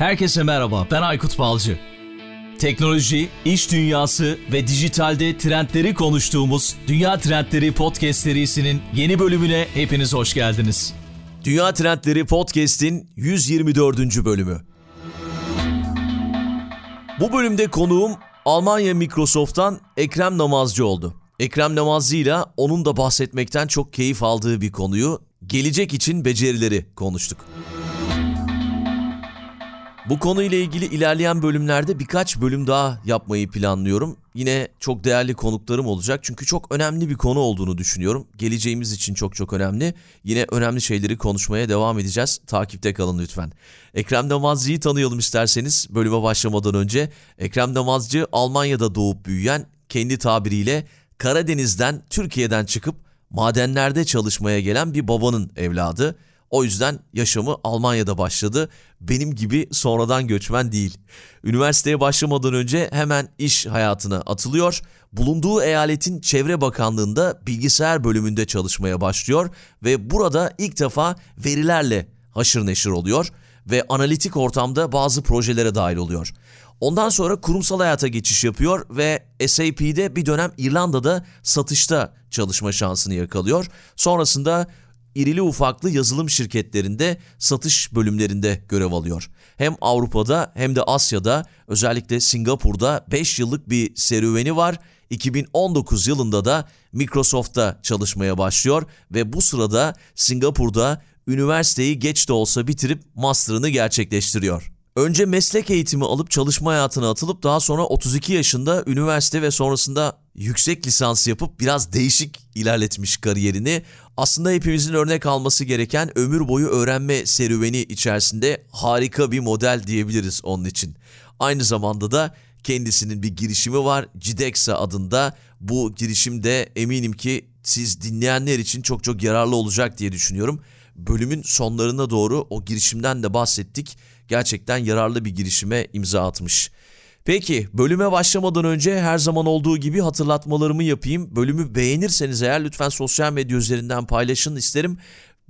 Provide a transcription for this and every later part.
Herkese merhaba, ben Aykut Balcı. Teknoloji, iş dünyası ve dijitalde trendleri konuştuğumuz Dünya Trendleri Podcast serisinin yeni bölümüne hepiniz hoş geldiniz. Dünya Trendleri Podcast'in 124. bölümü. Bu bölümde konuğum Almanya Microsoft'tan Ekrem Namazcı oldu. Ekrem Namazcı ile onun da bahsetmekten çok keyif aldığı bir konuyu, gelecek için becerileri konuştuk. Bu konuyla ilgili ilerleyen bölümlerde birkaç bölüm daha yapmayı planlıyorum. Yine çok değerli konuklarım olacak çünkü çok önemli bir konu olduğunu düşünüyorum. Geleceğimiz için çok çok önemli. Yine önemli şeyleri konuşmaya devam edeceğiz. Takipte kalın lütfen. Ekrem Damazcı'yı tanıyalım isterseniz bölüme başlamadan önce. Ekrem Damazcı Almanya'da doğup büyüyen kendi tabiriyle Karadeniz'den Türkiye'den çıkıp madenlerde çalışmaya gelen bir babanın evladı. O yüzden yaşamı Almanya'da başladı. Benim gibi sonradan göçmen değil. Üniversiteye başlamadan önce hemen iş hayatına atılıyor. Bulunduğu eyaletin Çevre Bakanlığı'nda bilgisayar bölümünde çalışmaya başlıyor ve burada ilk defa verilerle haşır neşir oluyor ve analitik ortamda bazı projelere dahil oluyor. Ondan sonra kurumsal hayata geçiş yapıyor ve SAP'de bir dönem İrlanda'da satışta çalışma şansını yakalıyor. Sonrasında irili ufaklı yazılım şirketlerinde satış bölümlerinde görev alıyor. Hem Avrupa'da hem de Asya'da özellikle Singapur'da 5 yıllık bir serüveni var. 2019 yılında da Microsoft'ta çalışmaya başlıyor ve bu sırada Singapur'da üniversiteyi geç de olsa bitirip master'ını gerçekleştiriyor. Önce meslek eğitimi alıp çalışma hayatına atılıp daha sonra 32 yaşında üniversite ve sonrasında yüksek lisans yapıp biraz değişik ilerletmiş kariyerini. Aslında hepimizin örnek alması gereken ömür boyu öğrenme serüveni içerisinde harika bir model diyebiliriz onun için. Aynı zamanda da kendisinin bir girişimi var Cidexa adında. Bu girişim de eminim ki siz dinleyenler için çok çok yararlı olacak diye düşünüyorum. Bölümün sonlarına doğru o girişimden de bahsettik. Gerçekten yararlı bir girişime imza atmış. Peki bölüme başlamadan önce her zaman olduğu gibi hatırlatmalarımı yapayım. Bölümü beğenirseniz eğer lütfen sosyal medya üzerinden paylaşın isterim.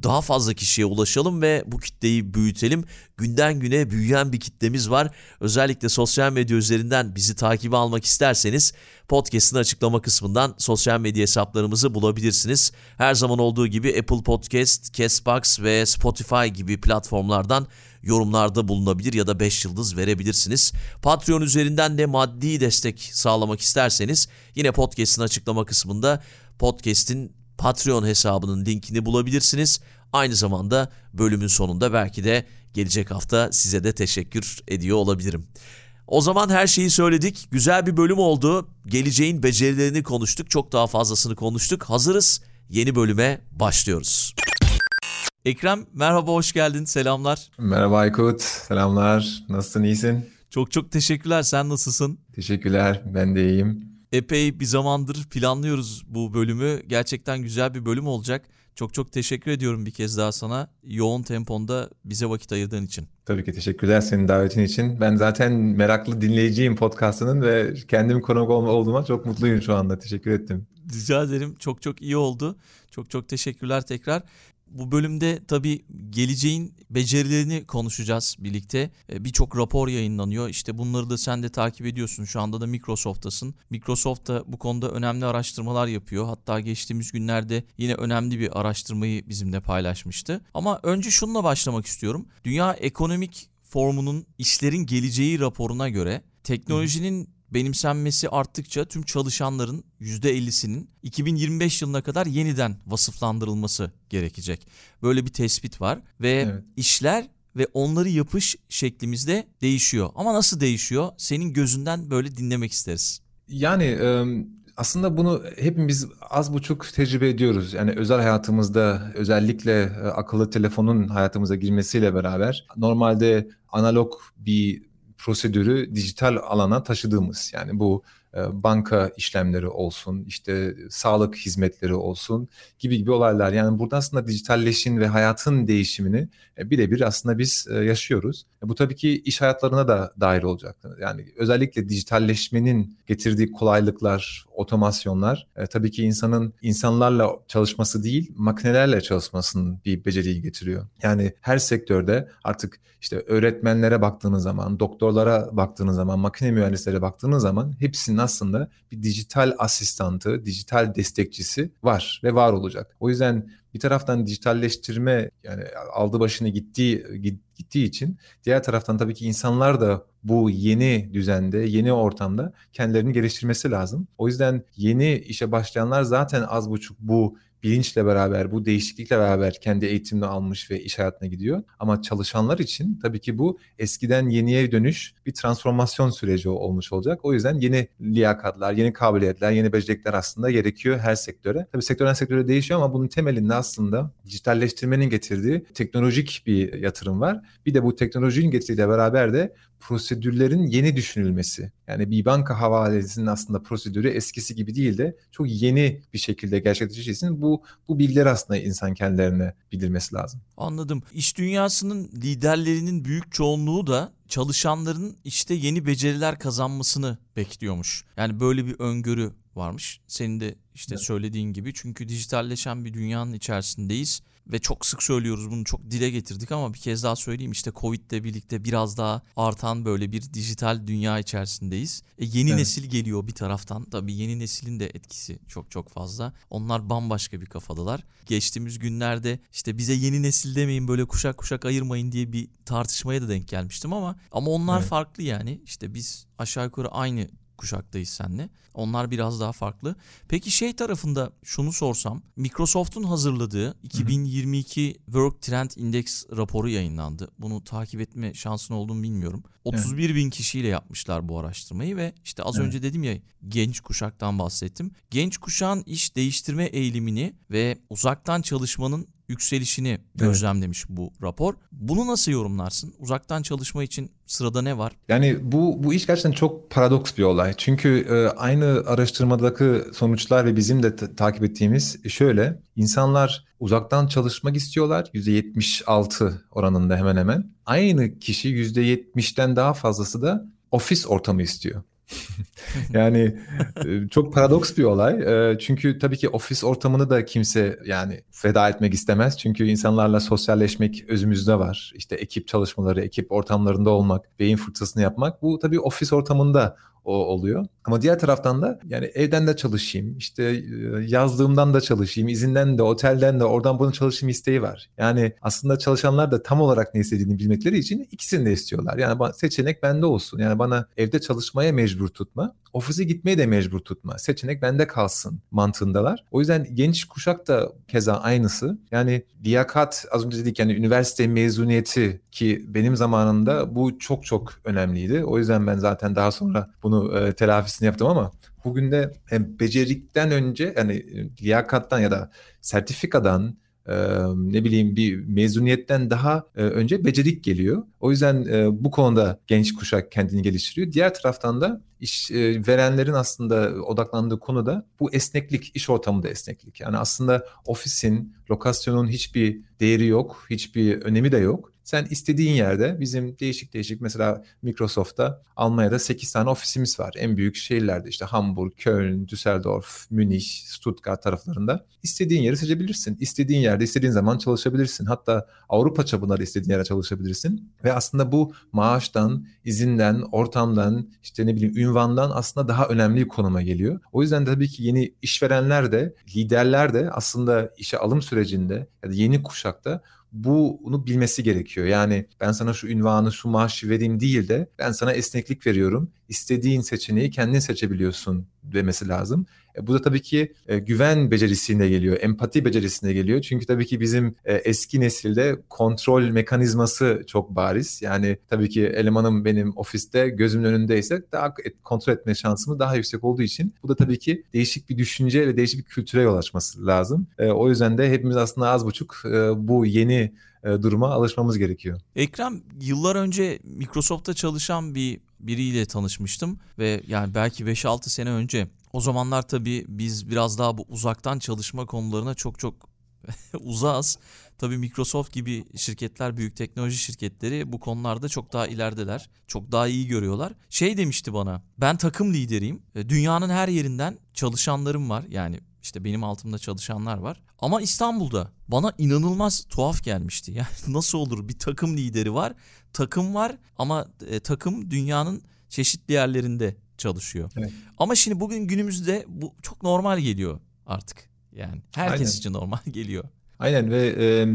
Daha fazla kişiye ulaşalım ve bu kitleyi büyütelim. Günden güne büyüyen bir kitlemiz var. Özellikle sosyal medya üzerinden bizi takibe almak isterseniz podcast'ın açıklama kısmından sosyal medya hesaplarımızı bulabilirsiniz. Her zaman olduğu gibi Apple Podcast, Castbox ve Spotify gibi platformlardan yorumlarda bulunabilir ya da 5 yıldız verebilirsiniz. Patreon üzerinden de maddi destek sağlamak isterseniz yine podcast'in açıklama kısmında podcast'in Patreon hesabının linkini bulabilirsiniz. Aynı zamanda bölümün sonunda belki de gelecek hafta size de teşekkür ediyor olabilirim. O zaman her şeyi söyledik. Güzel bir bölüm oldu. Geleceğin becerilerini konuştuk. Çok daha fazlasını konuştuk. Hazırız. Yeni bölüme başlıyoruz. Ekrem merhaba hoş geldin. Selamlar. Merhaba Aykut. Selamlar. Nasılsın? iyisin? Çok çok teşekkürler. Sen nasılsın? Teşekkürler. Ben de iyiyim. Epey bir zamandır planlıyoruz bu bölümü. Gerçekten güzel bir bölüm olacak. Çok çok teşekkür ediyorum bir kez daha sana. Yoğun temponda bize vakit ayırdığın için. Tabii ki teşekkürler senin davetin için. Ben zaten meraklı dinleyiciyim podcastının ve kendim konuk olduğuma çok mutluyum şu anda. Teşekkür ettim. Rica ederim. Çok çok iyi oldu. Çok çok teşekkürler tekrar. Bu bölümde tabii geleceğin becerilerini konuşacağız birlikte. E, birçok rapor yayınlanıyor. İşte bunları da sen de takip ediyorsun. Şu anda da Microsoft'tasın. Microsoft da bu konuda önemli araştırmalar yapıyor. Hatta geçtiğimiz günlerde yine önemli bir araştırmayı bizimle paylaşmıştı. Ama önce şununla başlamak istiyorum. Dünya Ekonomik Formunun işlerin geleceği raporuna göre teknolojinin benimsenmesi arttıkça tüm çalışanların %50'sinin 2025 yılına kadar yeniden vasıflandırılması gerekecek. Böyle bir tespit var ve evet. işler ve onları yapış şeklimizde değişiyor. Ama nasıl değişiyor? Senin gözünden böyle dinlemek isteriz. Yani aslında bunu hepimiz az buçuk tecrübe ediyoruz. Yani özel hayatımızda özellikle akıllı telefonun hayatımıza girmesiyle beraber normalde analog bir prosedürü dijital alana taşıdığımız. Yani bu banka işlemleri olsun, işte sağlık hizmetleri olsun gibi gibi olaylar. Yani burada aslında dijitalleşin ve hayatın değişimini e, birebir aslında biz e, yaşıyoruz. Bu tabii ki iş hayatlarına da dair olacak. Yani özellikle dijitalleşmenin getirdiği kolaylıklar, otomasyonlar tabii ki insanın insanlarla çalışması değil, makinelerle çalışmasının bir beceriyi getiriyor. Yani her sektörde artık işte öğretmenlere baktığınız zaman, doktorlara baktığınız zaman, makine mühendislere baktığınız zaman hepsinin aslında bir dijital asistantı, dijital destekçisi var ve var olacak. O yüzden bir taraftan dijitalleştirme yani aldı başını gittiği gittiği için diğer taraftan tabii ki insanlar da bu yeni düzende, yeni ortamda kendilerini geliştirmesi lazım. O yüzden yeni işe başlayanlar zaten az buçuk bu bilinçle beraber, bu değişiklikle beraber kendi eğitimini almış ve iş hayatına gidiyor. Ama çalışanlar için tabii ki bu eskiden yeniye dönüş bir transformasyon süreci olmuş olacak. O yüzden yeni liyakatlar, yeni kabiliyetler, yeni becerikler aslında gerekiyor her sektöre. Tabii sektörden sektöre değişiyor ama bunun temelinde aslında dijitalleştirmenin getirdiği teknolojik bir yatırım var. Bir de bu teknolojinin getirdiğiyle beraber de prosedürlerin yeni düşünülmesi. Yani bir banka havalesinin aslında prosedürü eskisi gibi değil de çok yeni bir şekilde gerçekleşeceği bu bu bilgiler aslında insan kendilerine bildirmesi lazım. Anladım. İş dünyasının liderlerinin büyük çoğunluğu da çalışanların işte yeni beceriler kazanmasını bekliyormuş. Yani böyle bir öngörü varmış. Senin de işte evet. söylediğin gibi çünkü dijitalleşen bir dünyanın içerisindeyiz ve çok sık söylüyoruz bunu çok dile getirdik ama bir kez daha söyleyeyim işte Covid ile birlikte biraz daha artan böyle bir dijital dünya içerisindeyiz. E yeni evet. nesil geliyor bir taraftan tabii yeni neslin de etkisi çok çok fazla. Onlar bambaşka bir kafadalar. Geçtiğimiz günlerde işte bize yeni nesil demeyin böyle kuşak kuşak ayırmayın diye bir tartışmaya da denk gelmiştim ama ama onlar evet. farklı yani işte biz aşağı yukarı aynı kuşaktayız senle. Onlar biraz daha farklı. Peki şey tarafında şunu sorsam. Microsoft'un hazırladığı 2022 Work Trend Index raporu yayınlandı. Bunu takip etme şansın olduğunu bilmiyorum. 31 evet. bin kişiyle yapmışlar bu araştırmayı ve işte az evet. önce dedim ya genç kuşaktan bahsettim. Genç kuşağın iş değiştirme eğilimini ve uzaktan çalışmanın yükselişini gözlemlemiş evet. bu rapor. Bunu nasıl yorumlarsın? Uzaktan çalışma için sırada ne var? Yani bu bu iş gerçekten çok paradoks bir olay. Çünkü e, aynı araştırmadaki sonuçlar ve bizim de takip ettiğimiz şöyle. İnsanlar uzaktan çalışmak istiyorlar. %76 oranında hemen hemen. Aynı kişi %70'ten daha fazlası da ofis ortamı istiyor. yani e, çok paradoks bir olay. E, çünkü tabii ki ofis ortamını da kimse yani feda etmek istemez. Çünkü insanlarla sosyalleşmek özümüzde var. İşte ekip çalışmaları, ekip ortamlarında olmak, beyin fırtınasını yapmak. Bu tabii ofis ortamında o oluyor. Ama diğer taraftan da yani evden de çalışayım, işte e, yazdığımdan da çalışayım, izinden de, otelden de, oradan bunu çalışayım isteği var. Yani aslında çalışanlar da tam olarak ne istediğini bilmekleri için ikisini de istiyorlar. Yani seçenek bende olsun. Yani bana evde çalışmaya mecbur tutma, ofise gitmeye de mecbur tutma. Seçenek bende kalsın mantığındalar. O yüzden genç kuşak da keza aynısı. Yani liyakat az önce dedik yani üniversite mezuniyeti ki benim zamanımda bu çok çok önemliydi. O yüzden ben zaten daha sonra bunu e, telafisini yaptım ama bugün de hem becerikten önce yani e, liyakattan ya da sertifikadan e, ne bileyim bir mezuniyetten daha e, önce becerik geliyor. O yüzden e, bu konuda genç kuşak kendini geliştiriyor. Diğer taraftan da iş e, verenlerin aslında odaklandığı konu da bu esneklik, iş ortamında esneklik. Yani aslında ofisin, lokasyonun hiçbir değeri yok, hiçbir önemi de yok. Sen istediğin yerde bizim değişik değişik mesela Microsoft'ta Almanya'da 8 tane ofisimiz var. En büyük şehirlerde işte Hamburg, Köln, Düsseldorf, Münih, Stuttgart taraflarında. İstediğin yeri seçebilirsin. İstediğin yerde istediğin zaman çalışabilirsin. Hatta Avrupa çapında da istediğin yere çalışabilirsin. Ve aslında bu maaştan, izinden, ortamdan, işte ne bileyim ünvandan aslında daha önemli bir konuma geliyor. O yüzden de tabii ki yeni işverenler de, liderler de aslında işe alım sürecinde ya da yeni kuşakta bunu bilmesi gerekiyor. Yani ben sana şu ünvanı, şu maaşı vereyim değil de ben sana esneklik veriyorum. İstediğin seçeneği kendin seçebiliyorsun demesi lazım. E, bu da tabii ki e, güven becerisine geliyor, empati becerisine geliyor. Çünkü tabii ki bizim e, eski nesilde kontrol mekanizması çok bariz. Yani tabii ki elemanım benim ofiste gözümün önündeyse daha kontrol etme şansımız daha yüksek olduğu için bu da tabii ki değişik bir düşünce ve değişik bir kültüre yol açması lazım. E, o yüzden de hepimiz aslında az buçuk e, bu yeni e, duruma alışmamız gerekiyor. Ekrem yıllar önce Microsoft'ta çalışan bir biriyle tanışmıştım ve yani belki 5-6 sene önce o zamanlar tabii biz biraz daha bu uzaktan çalışma konularına çok çok uzağız. Tabii Microsoft gibi şirketler, büyük teknoloji şirketleri bu konularda çok daha ilerideler. Çok daha iyi görüyorlar. Şey demişti bana, ben takım lideriyim. Dünyanın her yerinden çalışanlarım var. Yani işte benim altımda çalışanlar var. Ama İstanbul'da bana inanılmaz tuhaf gelmişti. Yani nasıl olur bir takım lideri var, takım var ama e, takım dünyanın çeşitli yerlerinde çalışıyor. Evet. Ama şimdi bugün günümüzde bu çok normal geliyor artık. Yani herkes Aynen. için normal geliyor. Aynen ve e,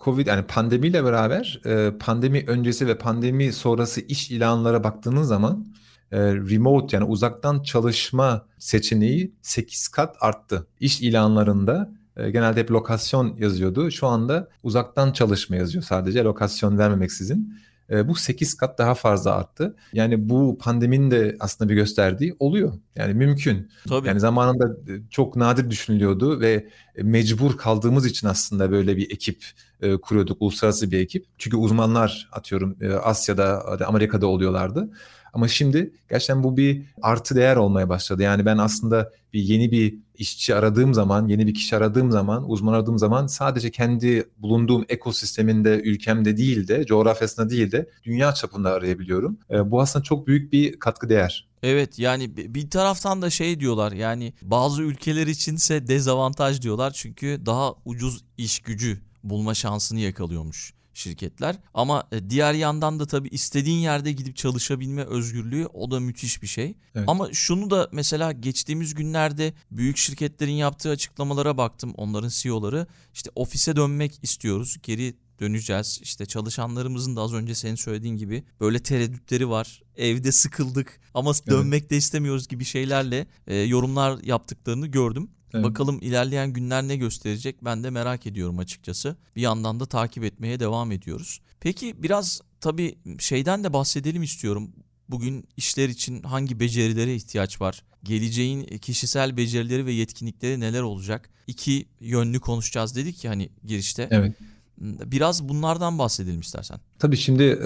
Covid yani pandemiyle beraber e, pandemi öncesi ve pandemi sonrası iş ilanlara baktığınız zaman remote yani uzaktan çalışma seçeneği 8 kat arttı. İş ilanlarında e, genelde hep lokasyon yazıyordu. Şu anda uzaktan çalışma yazıyor sadece lokasyon vermemeksizin. E, bu 8 kat daha fazla arttı. Yani bu pandeminin de aslında bir gösterdiği oluyor. Yani mümkün. Tabii. Yani zamanında e, çok nadir düşünülüyordu ve mecbur kaldığımız için aslında böyle bir ekip e, kuruyorduk, uluslararası bir ekip. Çünkü uzmanlar atıyorum e, Asya'da, Amerika'da oluyorlardı. Ama şimdi gerçekten bu bir artı değer olmaya başladı. Yani ben aslında bir yeni bir işçi aradığım zaman, yeni bir kişi aradığım zaman, uzman aradığım zaman sadece kendi bulunduğum ekosisteminde, ülkemde değil de, coğrafyasında değil de dünya çapında arayabiliyorum. E, bu aslında çok büyük bir katkı değer. Evet yani bir taraftan da şey diyorlar yani bazı ülkeler içinse dezavantaj diyorlar çünkü daha ucuz iş gücü bulma şansını yakalıyormuş şirketler. Ama e, diğer yandan da tabii istediğin yerde gidip çalışabilme özgürlüğü o da müthiş bir şey. Evet. Ama şunu da mesela geçtiğimiz günlerde büyük şirketlerin yaptığı açıklamalara baktım. Onların CEO'ları işte ofise dönmek istiyoruz. Geri döneceğiz. İşte çalışanlarımızın da az önce senin söylediğin gibi böyle tereddütleri var. Evde sıkıldık ama dönmek evet. de istemiyoruz gibi şeylerle e, yorumlar yaptıklarını gördüm. Evet. Bakalım ilerleyen günler ne gösterecek ben de merak ediyorum açıkçası. Bir yandan da takip etmeye devam ediyoruz. Peki biraz tabii şeyden de bahsedelim istiyorum. Bugün işler için hangi becerilere ihtiyaç var? Geleceğin kişisel becerileri ve yetkinlikleri neler olacak? İki yönlü konuşacağız dedik ya hani girişte. Evet. Biraz bunlardan bahsedelim istersen. Tabii şimdi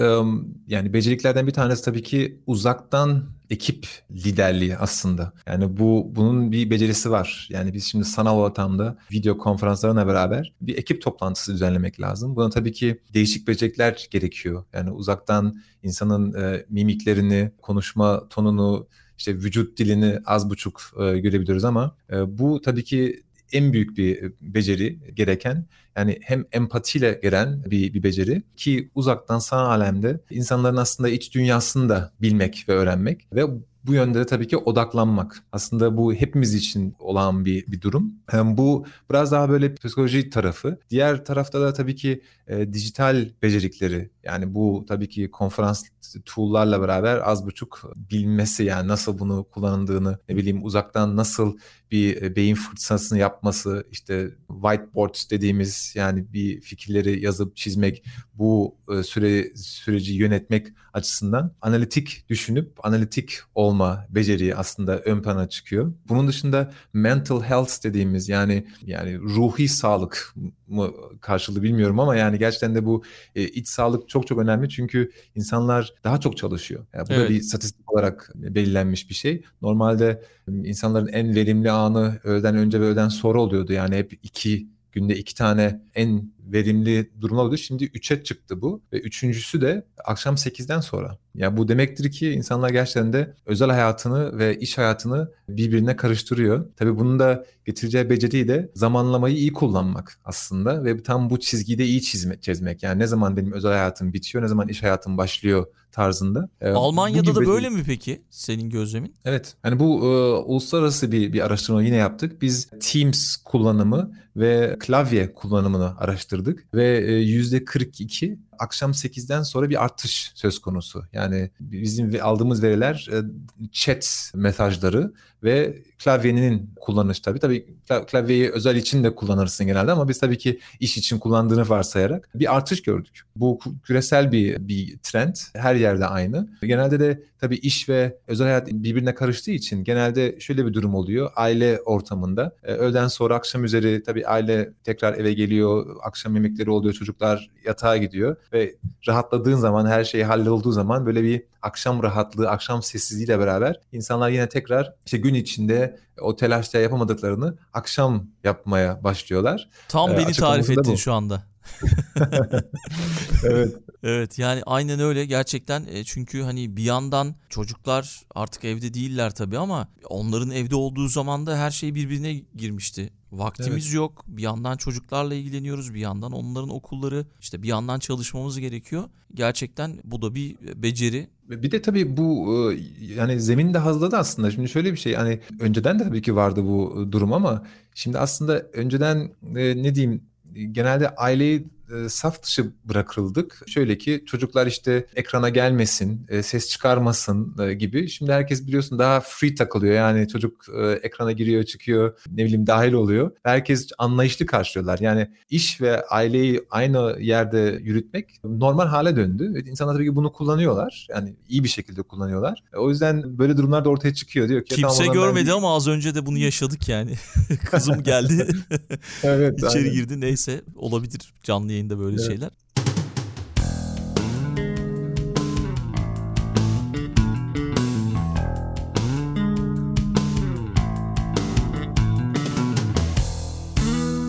yani beceriklerden bir tanesi tabii ki uzaktan ekip liderliği aslında. Yani bu bunun bir becerisi var. Yani biz şimdi sanal ortamda video konferanslarına beraber bir ekip toplantısı düzenlemek lazım. Buna tabii ki değişik becerikler gerekiyor. Yani uzaktan insanın mimiklerini, konuşma tonunu, işte vücut dilini az buçuk e, görebiliyoruz ama bu tabii ki en büyük bir beceri gereken yani hem empatiyle gelen bir, bir beceri ki uzaktan sağ alemde insanların aslında iç dünyasını da bilmek ve öğrenmek ve bu yönde de tabii ki odaklanmak. Aslında bu hepimiz için olan bir, bir durum. Yani bu biraz daha böyle psikoloji tarafı. Diğer tarafta da tabii ki e, dijital becerikleri yani bu tabii ki konferans tool'larla beraber az buçuk bilmesi yani nasıl bunu kullanıldığını ne bileyim uzaktan nasıl bir e, beyin fırtınasını yapması işte whiteboard dediğimiz yani bir fikirleri yazıp çizmek bu e, süre süreci yönetmek açısından analitik düşünüp analitik olma beceriyi aslında ön plana çıkıyor. Bunun dışında mental health dediğimiz yani yani ruhi sağlık mı karşılığı bilmiyorum ama yani gerçekten de bu e, iç sağlık çok çok önemli çünkü insanlar daha çok çalışıyor. Yani bu evet. da bir statistik olarak belirlenmiş bir şey. Normalde insanların en verimli anı öğleden önce ve öğleden sonra oluyordu. Yani hep iki günde iki tane en verimli durumlar oluyor. Şimdi 3'e çıktı bu ve üçüncüsü de akşam 8'den sonra. Ya bu demektir ki insanlar gerçekten de özel hayatını ve iş hayatını birbirine karıştırıyor. Tabii bunun da getireceği beceriyi de zamanlamayı iyi kullanmak aslında ve tam bu çizgiyi de iyi çizme, çizmek. Yani ne zaman benim özel hayatım bitiyor, ne zaman iş hayatım başlıyor tarzında. Ee, Almanya'da da böyle mi peki senin gözlemin? Evet. Yani bu e, uluslararası bir bir araştırma yine yaptık. Biz Teams kullanımı ve klavye kullanımını araştırdık ve e, yüzde 42 akşam 8'den sonra bir artış söz konusu. Yani bizim aldığımız veriler e, chat mesajları ve klavyenin kullanışı tabii. Tabii klavyeyi özel için de kullanırsın genelde ama biz tabii ki iş için kullandığını varsayarak bir artış gördük. Bu küresel bir bir trend. Her yerde aynı. Genelde de tabii iş ve özel hayat birbirine karıştığı için genelde şöyle bir durum oluyor. Aile ortamında e, öğleden sonra akşam üzeri tabii aile tekrar eve geliyor. Akşam yemekleri oluyor. Çocuklar yatağa gidiyor. ve rahatladığın zaman her şey hallolduğu zaman böyle bir akşam rahatlığı, akşam sessizliğiyle beraber insanlar yine tekrar işte gün içinde o telaşta yapamadıklarını akşam yapmaya başlıyorlar. Tam ee, beni tarif ettin bu. şu anda. evet. Evet yani aynen öyle gerçekten e, çünkü hani bir yandan çocuklar artık evde değiller tabii ama onların evde olduğu zaman da her şey birbirine girmişti. Vaktimiz evet. yok. Bir yandan çocuklarla ilgileniyoruz, bir yandan onların okulları, işte bir yandan çalışmamız gerekiyor. Gerçekten bu da bir beceri. Bir de tabii bu e, yani zemin de hazırladı aslında. Şimdi şöyle bir şey hani önceden de tabii ki vardı bu durum ama şimdi aslında önceden e, ne diyeyim genelde aileyi e, saf dışı bırakıldık. Şöyle ki çocuklar işte ekrana gelmesin, e, ses çıkarmasın e, gibi. Şimdi herkes biliyorsun daha free takılıyor. Yani çocuk e, ekrana giriyor, çıkıyor, ne bileyim dahil oluyor. Herkes anlayışlı karşılıyorlar. Yani iş ve aileyi aynı yerde yürütmek normal hale döndü. İnsanlar tabii ki bunu kullanıyorlar. Yani iyi bir şekilde kullanıyorlar. O yüzden böyle durumlar da ortaya çıkıyor. Diyor ki Kimse görmedi ben... ama az önce de bunu yaşadık yani. Kızım geldi. evet. İçeri aynen. girdi. Neyse olabilir canlı yayında böyle evet. şeyler.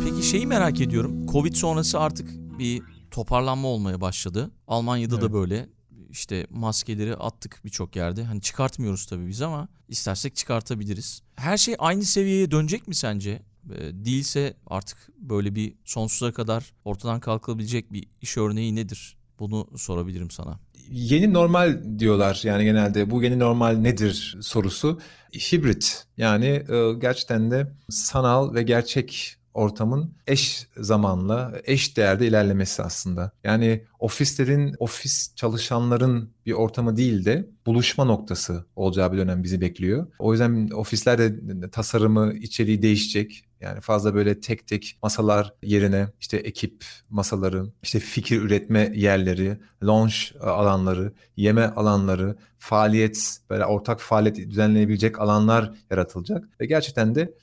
Peki şeyi merak ediyorum. Covid sonrası artık bir toparlanma olmaya başladı. Almanya'da evet. da böyle işte maskeleri attık birçok yerde. Hani çıkartmıyoruz tabii biz ama istersek çıkartabiliriz. Her şey aynı seviyeye dönecek mi sence? Ee, değilse artık böyle bir sonsuza kadar ortadan kalkabilecek bir iş örneği nedir? Bunu sorabilirim sana. Yeni normal diyorlar yani genelde bu yeni normal nedir sorusu hibrit yani e, gerçekten de sanal ve gerçek ortamın eş zamanla, eş değerde ilerlemesi aslında. Yani ofislerin, ofis çalışanların bir ortamı değil de buluşma noktası olacağı bir dönem bizi bekliyor. O yüzden ofislerde tasarımı, içeriği değişecek. Yani fazla böyle tek tek masalar yerine işte ekip masaları, işte fikir üretme yerleri, lounge alanları, yeme alanları, faaliyet, böyle ortak faaliyet düzenlenebilecek alanlar yaratılacak. Ve gerçekten de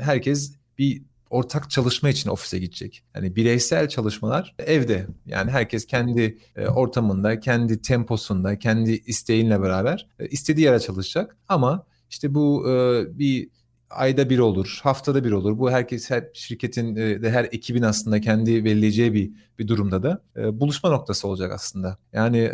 herkes bir ortak çalışma için ofise gidecek. Yani bireysel çalışmalar evde. Yani herkes kendi e, ortamında, kendi temposunda, kendi isteğinle beraber e, istediği yere çalışacak. Ama işte bu e, bir ayda bir olur, haftada bir olur. Bu herkes her şirketin de her ekibin aslında kendi belirleyeceği bir bir durumda da buluşma noktası olacak aslında. Yani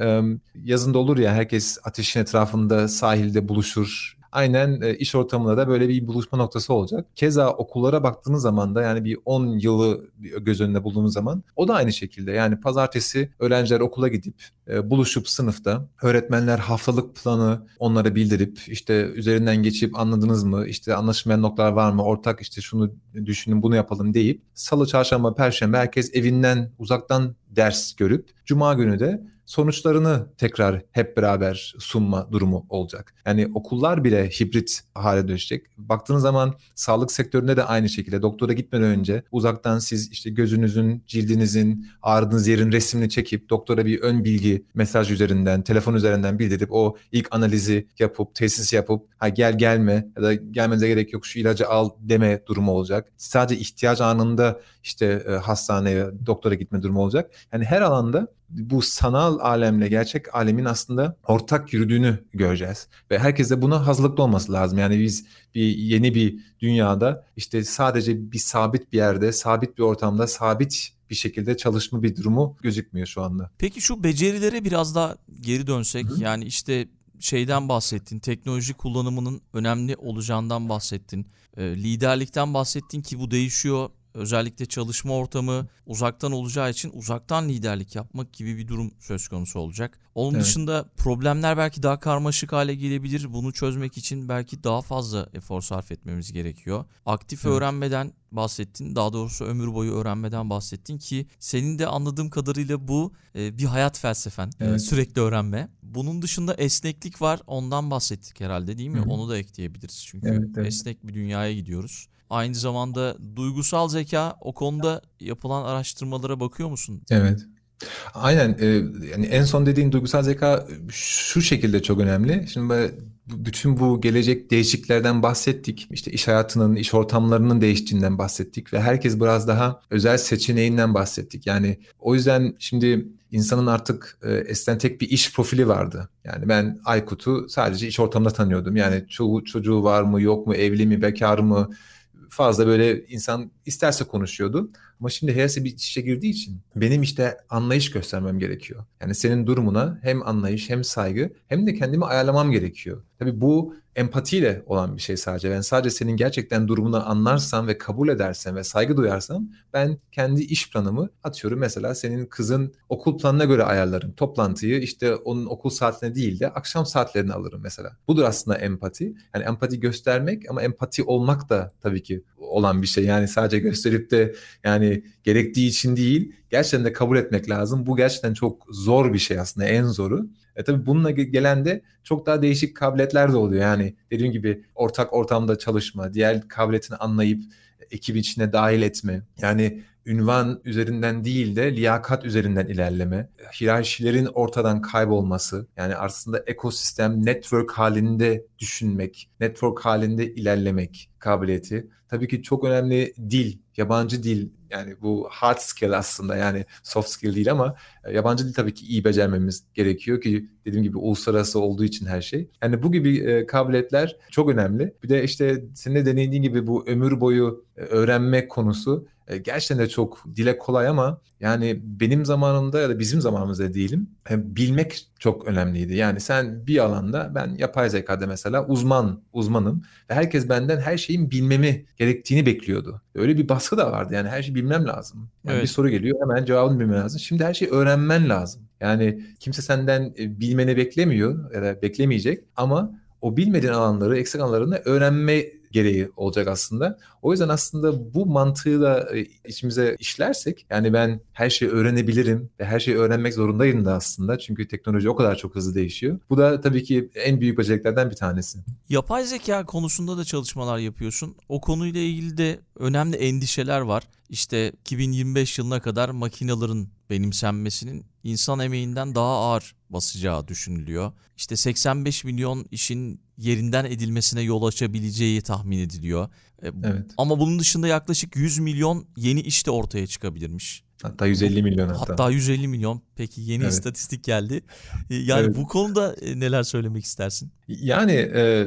yazında olur ya herkes ateşin etrafında sahilde buluşur, aynen e, iş ortamında da böyle bir buluşma noktası olacak. Keza okullara baktığınız zaman da yani bir 10 yılı göz önünde bulduğunuz zaman o da aynı şekilde. Yani pazartesi öğrenciler okula gidip e, buluşup sınıfta öğretmenler haftalık planı onlara bildirip işte üzerinden geçip anladınız mı işte anlaşılmayan noktalar var mı ortak işte şunu düşünün bunu yapalım deyip salı çarşamba perşembe herkes evinden uzaktan ders görüp cuma günü de sonuçlarını tekrar hep beraber sunma durumu olacak. Yani okullar bile hibrit hale dönüşecek. Baktığınız zaman sağlık sektöründe de aynı şekilde doktora gitmeden önce uzaktan siz işte gözünüzün, cildinizin, ağrıdığınız yerin resmini çekip doktora bir ön bilgi mesaj üzerinden, telefon üzerinden bildirip o ilk analizi yapıp, tesis yapıp ha gel gelme ya da gelmenize gerek yok şu ilacı al deme durumu olacak. Sadece ihtiyaç anında işte e, hastaneye, doktora gitme durumu olacak. Yani her alanda bu sanal alemle gerçek alemin aslında ortak yürüdüğünü göreceğiz. Ve herkes de buna hazırlıklı olması lazım. Yani biz bir yeni bir dünyada işte sadece bir sabit bir yerde, sabit bir ortamda, sabit bir şekilde çalışma bir durumu gözükmüyor şu anda. Peki şu becerilere biraz daha geri dönsek Hı. yani işte şeyden bahsettin, teknoloji kullanımının önemli olacağından bahsettin, e, liderlikten bahsettin ki bu değişiyor özellikle çalışma ortamı uzaktan olacağı için uzaktan liderlik yapmak gibi bir durum söz konusu olacak. Onun evet. dışında problemler belki daha karmaşık hale gelebilir. Bunu çözmek için belki daha fazla efor sarf etmemiz gerekiyor. Aktif evet. öğrenmeden bahsettin. Daha doğrusu ömür boyu öğrenmeden bahsettin ki senin de anladığım kadarıyla bu e, bir hayat felsefen. E, evet. E, sürekli öğrenme. Bunun dışında esneklik var. Ondan bahsettik herhalde değil mi? Hı-hı. Onu da ekleyebiliriz. Çünkü evet, evet. esnek bir dünyaya gidiyoruz. Aynı zamanda duygusal zeka o konuda yapılan araştırmalara bakıyor musun? Evet. Aynen e, yani en son dediğin duygusal zeka şu şekilde çok önemli. Şimdi bütün bu gelecek değişikliklerden bahsettik. İşte iş hayatının, iş ortamlarının değiştiğinden bahsettik ve herkes biraz daha özel seçeneğinden bahsettik. Yani o yüzden şimdi insanın artık e, eskiden tek bir iş profili vardı. Yani ben Aykut'u sadece iş ortamında tanıyordum. Yani çoğu çocuğu var mı yok mu evli mi bekar mı fazla böyle insan isterse konuşuyordu. Ama şimdi hepsi bir işe girdiği için benim işte anlayış göstermem gerekiyor. Yani senin durumuna hem anlayış hem saygı hem de kendimi ayarlamam gerekiyor. Tabii bu empatiyle olan bir şey sadece. Ben sadece senin gerçekten durumunu anlarsam ve kabul edersem ve saygı duyarsam ben kendi iş planımı atıyorum mesela senin kızın okul planına göre ayarlarım. Toplantıyı işte onun okul saatine değil de akşam saatlerini alırım mesela. Budur aslında empati. Yani empati göstermek ama empati olmak da tabii ki olan bir şey. Yani sadece gösterip de yani gerektiği için değil gerçekten de kabul etmek lazım. Bu gerçekten çok zor bir şey aslında en zoru. E tabii bununla gelen de çok daha değişik kabiliyetler de oluyor. Yani dediğim gibi ortak ortamda çalışma, diğer kabiliyetini anlayıp ekip içine dahil etme. Yani ünvan üzerinden değil de liyakat üzerinden ilerleme, hiyerarşilerin ortadan kaybolması, yani aslında ekosistem network halinde düşünmek, network halinde ilerlemek kabiliyeti. Tabii ki çok önemli dil, yabancı dil yani bu hard skill aslında yani soft skill değil ama e, yabancı dil tabii ki iyi becermemiz gerekiyor ki dediğim gibi uluslararası olduğu için her şey. Yani bu gibi e, kabiliyetler çok önemli. Bir de işte senin de deneydiğin gibi bu ömür boyu e, öğrenme konusu e, gerçekten de çok dile kolay ama yani benim zamanımda ya da bizim zamanımızda diyelim e, bilmek çok önemliydi. Yani sen bir alanda ben yapay zekada mesela uzman uzmanım ve herkes benden her şeyin bilmemi gerektiğini bekliyordu. Öyle bir baskı da vardı. Yani her şeyi bilmem lazım. Yani evet. bir soru geliyor hemen cevabını bilmem lazım. Şimdi her şeyi öğrenmen lazım. Yani kimse senden e, bilmeni beklemiyor ya da beklemeyecek ama o bilmediğin alanları, eksik alanlarını öğrenme gereği olacak aslında. O yüzden aslında bu mantığı da e, içimize işlersek yani ben her şeyi öğrenebilirim ve her şeyi öğrenmek zorundayım da aslında. Çünkü teknoloji o kadar çok hızlı değişiyor. Bu da tabii ki en büyük beceriliklerden bir tanesi. Yapay zeka konusunda da çalışmalar yapıyorsun. O konuyla ilgili de önemli endişeler var. İşte 2025 yılına kadar makinelerin benimsenmesinin insan emeğinden daha ağır basacağı düşünülüyor. İşte 85 milyon işin yerinden edilmesine yol açabileceği tahmin ediliyor. E, evet. Ama bunun dışında yaklaşık 100 milyon yeni iş de ortaya çıkabilirmiş. Hatta 150 milyon hatta. Hatta 150 milyon. Peki yeni evet. istatistik geldi. E, yani evet. bu konuda e, neler söylemek istersin? Yani e,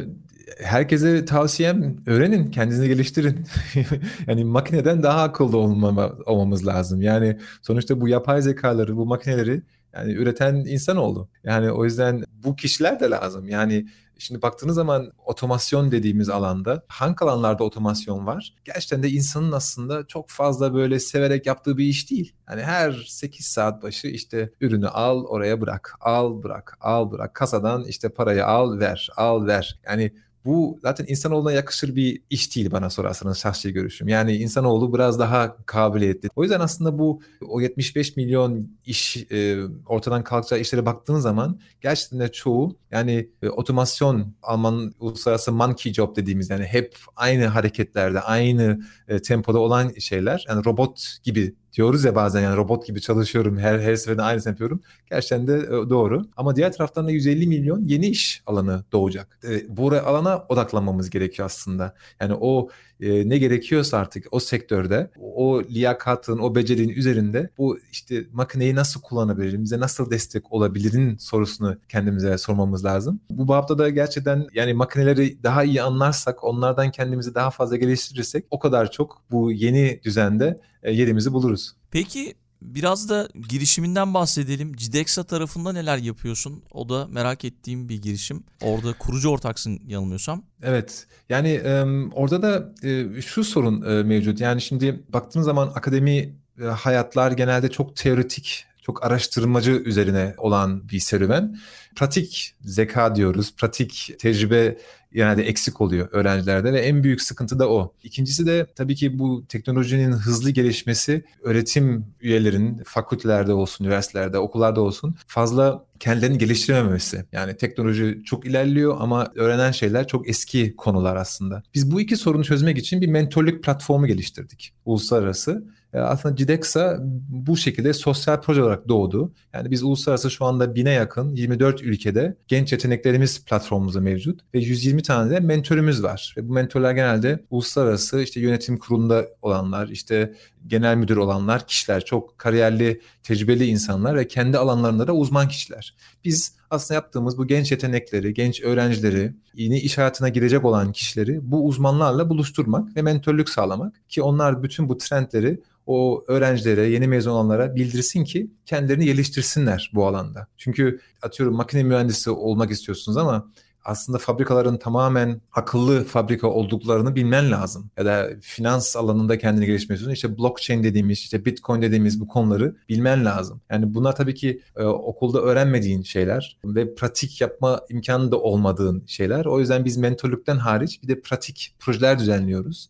herkese tavsiyem öğrenin, kendinizi geliştirin. yani makineden daha akıllı olmama, olmamız lazım. Yani sonuçta bu yapay zekaları, bu makineleri yani üreten insan oldu. Yani o yüzden bu kişiler de lazım. Yani Şimdi baktığınız zaman otomasyon dediğimiz alanda hangi alanlarda otomasyon var? Gerçekten de insanın aslında çok fazla böyle severek yaptığı bir iş değil. Yani her 8 saat başı işte ürünü al oraya bırak, al bırak, al bırak. Kasadan işte parayı al ver, al ver. Yani bu zaten insanoğluna yakışır bir iş değil bana sorarsanız şahsi görüşüm. Yani insanoğlu biraz daha kabiliyetli. O yüzden aslında bu o 75 milyon iş e, ortadan kalkacağı işlere baktığınız zaman gerçekten de çoğu yani e, otomasyon Alman uluslararası monkey job dediğimiz yani hep aynı hareketlerde aynı e, tempoda olan şeyler yani robot gibi diyoruz ya bazen yani robot gibi çalışıyorum her her seferinde aynısını yapıyorum. Gerçekten de e, doğru. Ama diğer taraftan da 150 milyon yeni iş alanı doğacak. E, bu alana odaklanmamız gerekiyor aslında. Yani o e, ne gerekiyorsa artık o sektörde o liyakatın, o becerinin üzerinde bu işte makineyi nasıl kullanabilirim, bize nasıl destek olabilirin sorusunu kendimize sormamız lazım. Bu babda da gerçekten yani makineleri daha iyi anlarsak, onlardan kendimizi daha fazla geliştirirsek o kadar çok bu yeni düzende e, yerimizi buluruz. Peki Biraz da girişiminden bahsedelim. Cidexa tarafında neler yapıyorsun? O da merak ettiğim bir girişim. Orada kurucu ortaksın yanılmıyorsam. Evet. Yani e, orada da e, şu sorun e, mevcut. Yani şimdi baktığınız zaman akademi e, hayatlar genelde çok teoretik, çok araştırmacı üzerine olan bir serüven. Pratik zeka diyoruz, pratik tecrübe genelde eksik oluyor öğrencilerde ve en büyük sıkıntı da o. İkincisi de tabii ki bu teknolojinin hızlı gelişmesi öğretim üyelerinin fakültelerde olsun, üniversitelerde, okullarda olsun fazla kendilerini geliştirememesi. Yani teknoloji çok ilerliyor ama öğrenen şeyler çok eski konular aslında. Biz bu iki sorunu çözmek için bir mentorluk platformu geliştirdik uluslararası aslında CIDEXA bu şekilde sosyal proje olarak doğdu. Yani biz uluslararası şu anda bine yakın 24 ülkede genç yeteneklerimiz platformumuzda mevcut ve 120 tane de mentörümüz var. Ve bu mentörler genelde uluslararası işte yönetim kurulunda olanlar, işte genel müdür olanlar, kişiler, çok kariyerli, tecrübeli insanlar ve kendi alanlarında da uzman kişiler. Biz aslında yaptığımız bu genç yetenekleri, genç öğrencileri, yeni iş hayatına girecek olan kişileri bu uzmanlarla buluşturmak ve mentörlük sağlamak ki onlar bütün bu trendleri o öğrencilere, yeni mezun olanlara bildirsin ki kendilerini geliştirsinler bu alanda. Çünkü atıyorum makine mühendisi olmak istiyorsunuz ama aslında fabrikaların tamamen akıllı fabrika olduklarını bilmen lazım. Ya da finans alanında kendini geliştiriyorsun. İşte blockchain dediğimiz, işte bitcoin dediğimiz bu konuları bilmen lazım. Yani bunlar tabii ki e, okulda öğrenmediğin şeyler ve pratik yapma imkanı da olmadığın şeyler. O yüzden biz mentorluktan hariç bir de pratik projeler düzenliyoruz.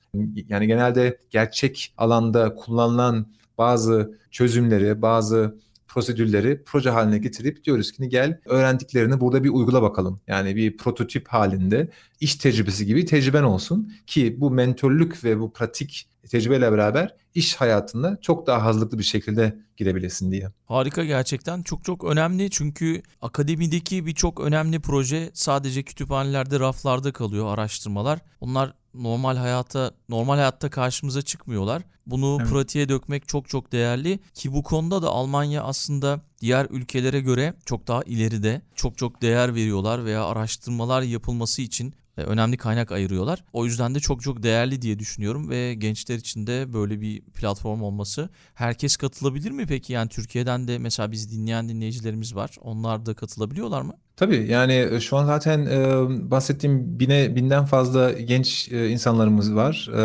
Yani genelde gerçek alanda kullanılan bazı çözümleri, bazı prosedürleri proje haline getirip diyoruz ki gel öğrendiklerini burada bir uygula bakalım. Yani bir prototip halinde iş tecrübesi gibi tecrüben olsun ki bu mentörlük ve bu pratik tecrübeyle beraber iş hayatında çok daha hazırlıklı bir şekilde girebilesin diye. Harika gerçekten çok çok önemli çünkü akademideki birçok önemli proje sadece kütüphanelerde raflarda kalıyor araştırmalar. Onlar normal hayata normal hayatta karşımıza çıkmıyorlar. Bunu evet. pratiğe dökmek çok çok değerli ki bu konuda da Almanya aslında diğer ülkelere göre çok daha ileride. Çok çok değer veriyorlar veya araştırmalar yapılması için önemli kaynak ayırıyorlar. O yüzden de çok çok değerli diye düşünüyorum ve gençler için de böyle bir platform olması. Herkes katılabilir mi peki? Yani Türkiye'den de mesela bizi dinleyen dinleyicilerimiz var. Onlar da katılabiliyorlar mı? Tabii yani e, şu an zaten e, bahsettiğim bine binden fazla genç e, insanlarımız var. E,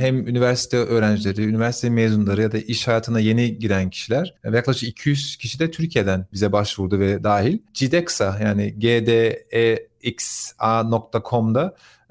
hem üniversite öğrencileri, üniversite mezunları ya da iş hayatına yeni giren kişiler. Ve yaklaşık 200 kişi de Türkiye'den bize başvurdu ve dahil. GDEXA yani gdexa.com'da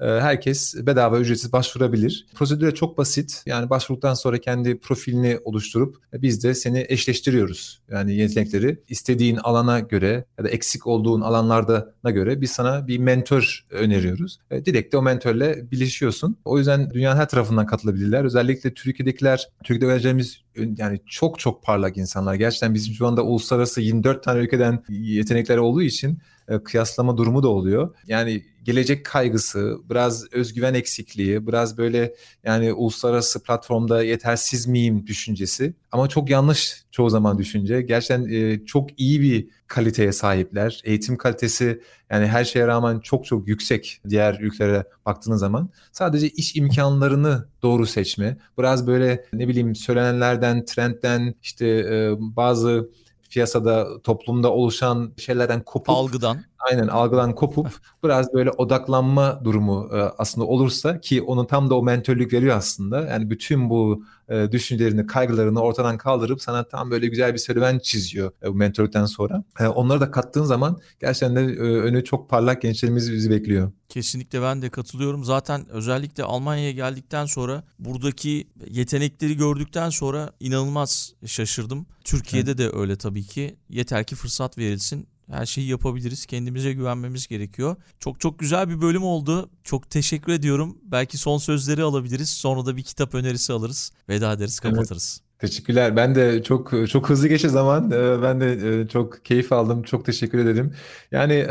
ee, herkes bedava ücretsiz başvurabilir. Prosedüre çok basit. Yani başvurduktan sonra kendi profilini oluşturup biz de seni eşleştiriyoruz. Yani yetenekleri istediğin alana göre ya da eksik olduğun alanlarda göre biz sana bir mentor öneriyoruz. E, direkt de o mentörle birleşiyorsun. O yüzden dünyanın her tarafından katılabilirler. Özellikle Türkiye'dekiler, Türkiye'de öğrencilerimiz yani çok çok parlak insanlar. Gerçekten bizim şu anda uluslararası 24 tane ülkeden yetenekler olduğu için e, kıyaslama durumu da oluyor. Yani gelecek kaygısı, biraz özgüven eksikliği, biraz böyle yani uluslararası platformda yetersiz miyim düşüncesi. Ama çok yanlış çoğu zaman düşünce. Gerçekten e, çok iyi bir kaliteye sahipler. Eğitim kalitesi yani her şeye rağmen çok çok yüksek diğer ülkelere baktığınız zaman. Sadece iş imkanlarını doğru seçme. Biraz böyle ne bileyim söylenenlerden, trendden işte e, bazı piyasada toplumda oluşan şeylerden kopup algıdan aynen algıdan kopup biraz böyle odaklanma durumu e, aslında olursa ki onun tam da o mentörlük veriyor aslında. Yani bütün bu e, düşüncelerini, kaygılarını ortadan kaldırıp sana tam böyle güzel bir serüven çiziyor e, bu mentörlükten sonra. Onları da kattığın zaman gerçekten de önü çok parlak gençlerimiz bizi bekliyor. Kesinlikle ben de katılıyorum. Zaten özellikle Almanya'ya geldikten sonra buradaki yetenekleri gördükten sonra inanılmaz şaşırdım. Türkiye'de evet. de öyle tabii ki. Yeter ki fırsat verilsin her şeyi yapabiliriz. Kendimize güvenmemiz gerekiyor. Çok çok güzel bir bölüm oldu. Çok teşekkür ediyorum. Belki son sözleri alabiliriz. Sonra da bir kitap önerisi alırız. Veda ederiz, kapatırız. Evet. Teşekkürler. Ben de çok çok hızlı geçti zaman. Ee, ben de e, çok keyif aldım. Çok teşekkür ederim. Yani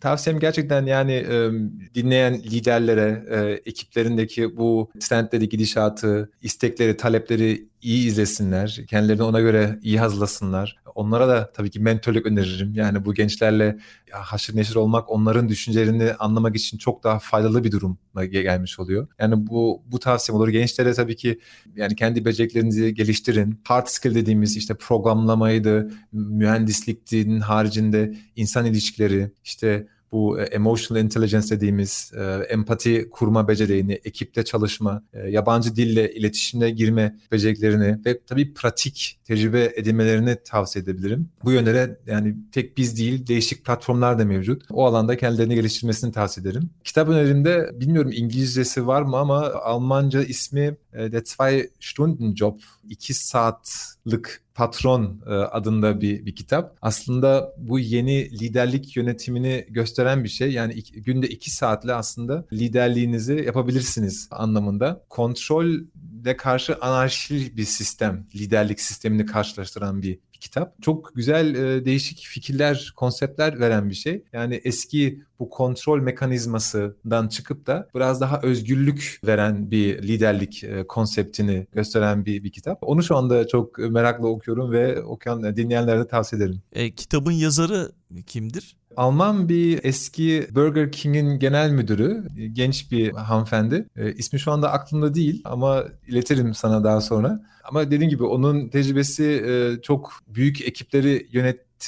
tavsiyem gerçekten yani dinleyen liderlere, e, ekiplerindeki bu trendleri, gidişatı, istekleri, talepleri iyi izlesinler. Kendilerini ona göre iyi hazırlasınlar. Onlara da tabii ki mentörlük öneririm. Yani bu gençlerle haşır neşir olmak onların düşüncelerini anlamak için çok daha faydalı bir durum gelmiş oluyor. Yani bu bu tavsiyem olur. Gençlere tabii ki yani kendi becerilerinizi geliştirin. Hard skill dediğimiz işte programlamaydı, mühendisliktin haricinde insan ilişkileri, işte bu e, emotional intelligence dediğimiz e, empati kurma becerilerini, ekipte çalışma, e, yabancı dille iletişimde girme becerilerini ve tabii pratik tecrübe edinmelerini tavsiye edebilirim. Bu yönlere yani tek biz değil değişik platformlar da mevcut. O alanda kendilerini geliştirmesini tavsiye ederim. Kitap önerimde bilmiyorum İngilizcesi var mı ama Almanca ismi Der Zwei Stunden Job. 2 saatlik Patron e, adında bir, bir kitap. Aslında bu yeni liderlik yönetimini gösteren bir şey. Yani iki, günde iki saatle aslında liderliğinizi yapabilirsiniz anlamında. Kontrol de karşı anarşi bir sistem, liderlik sistemini karşılaştıran bir kitap. Çok güzel e, değişik fikirler, konseptler veren bir şey. Yani eski bu kontrol mekanizmasından çıkıp da biraz daha özgürlük veren bir liderlik e, konseptini gösteren bir, bir kitap. Onu şu anda çok merakla okuyorum ve okuyan dinleyenlere de tavsiye ederim. E, kitabın yazarı kimdir? Alman bir eski Burger King'in genel müdürü, genç bir hanımefendi. E, ismi şu anda aklımda değil ama iletirim sana daha sonra. Ama dediğim gibi onun tecrübesi e, çok büyük ekipleri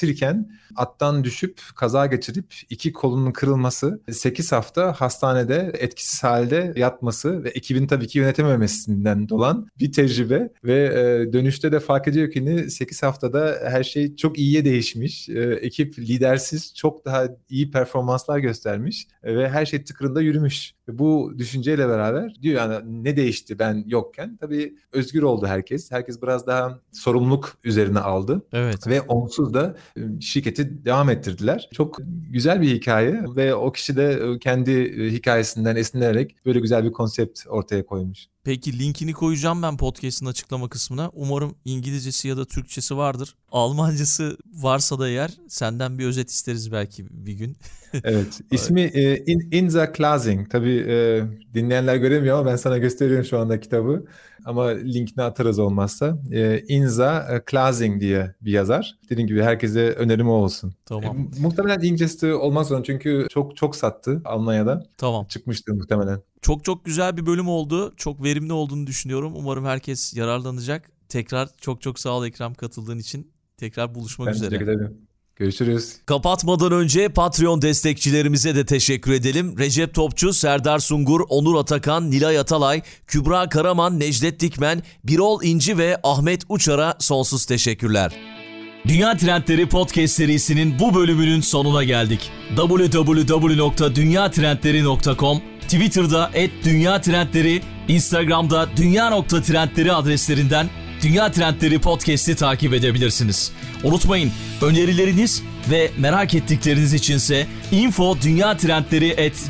yönetirken attan düşüp kaza geçirip iki kolunun kırılması, 8 hafta hastanede etkisiz halde yatması ve ekibin tabii ki yönetememesinden dolan bir tecrübe ve e, dönüşte de fark ediyor ki 8 haftada her şey çok iyiye değişmiş. E, ekip lidersiz çok daha iyi performanslar göstermiş ve her şey tıkırında yürümüş. Bu düşünceyle beraber diyor yani ne değişti ben yokken? Tabii özgür oldu herkes. Herkes biraz daha sorumluluk üzerine aldı. Evet. Ve onsuz da şirketi devam ettirdiler. Çok güzel bir hikaye ve o kişi de kendi hikayesinden esinlenerek böyle güzel bir konsept ortaya koymuş. Peki linkini koyacağım ben podcast'ın açıklama kısmına. Umarım İngilizcesi ya da Türkçesi vardır. Almancası varsa da eğer senden bir özet isteriz belki bir gün. evet. İsmi e, In, Inza Klasing. Tabii e, dinleyenler göremiyor ama ben sana gösteriyorum şu anda kitabı. Ama linkini atarız olmazsa. E, Inza Klasing diye bir yazar. Dediğim gibi herkese önerim olsun. Tamam. E, muhtemelen İngilizcesi olmaz sonra çünkü çok çok sattı Almanya'da. Tamam. Çıkmıştır muhtemelen. Çok çok güzel bir bölüm oldu. Çok verimli olduğunu düşünüyorum. Umarım herkes yararlanacak. Tekrar çok çok sağ ol Ekrem katıldığın için. Tekrar buluşmak ben üzere. Teşekkür ederim. Görüşürüz. Kapatmadan önce Patreon destekçilerimize de teşekkür edelim. Recep Topçu, Serdar Sungur, Onur Atakan, Nilay Atalay, Kübra Karaman, Necdet Dikmen, Birol İnci ve Ahmet Uçar'a sonsuz teşekkürler. Dünya Trendleri Podcast serisinin bu bölümünün sonuna geldik. www.dünyatrendleri.com Twitter'da @dünya_trendleri, Instagram'da dünya.trendleri adreslerinden Dünya Trendleri Podcast'i takip edebilirsiniz. Unutmayın önerileriniz ve merak ettikleriniz içinse info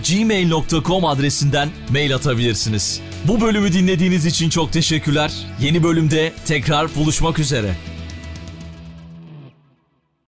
gmail.com adresinden mail atabilirsiniz. Bu bölümü dinlediğiniz için çok teşekkürler. Yeni bölümde tekrar buluşmak üzere.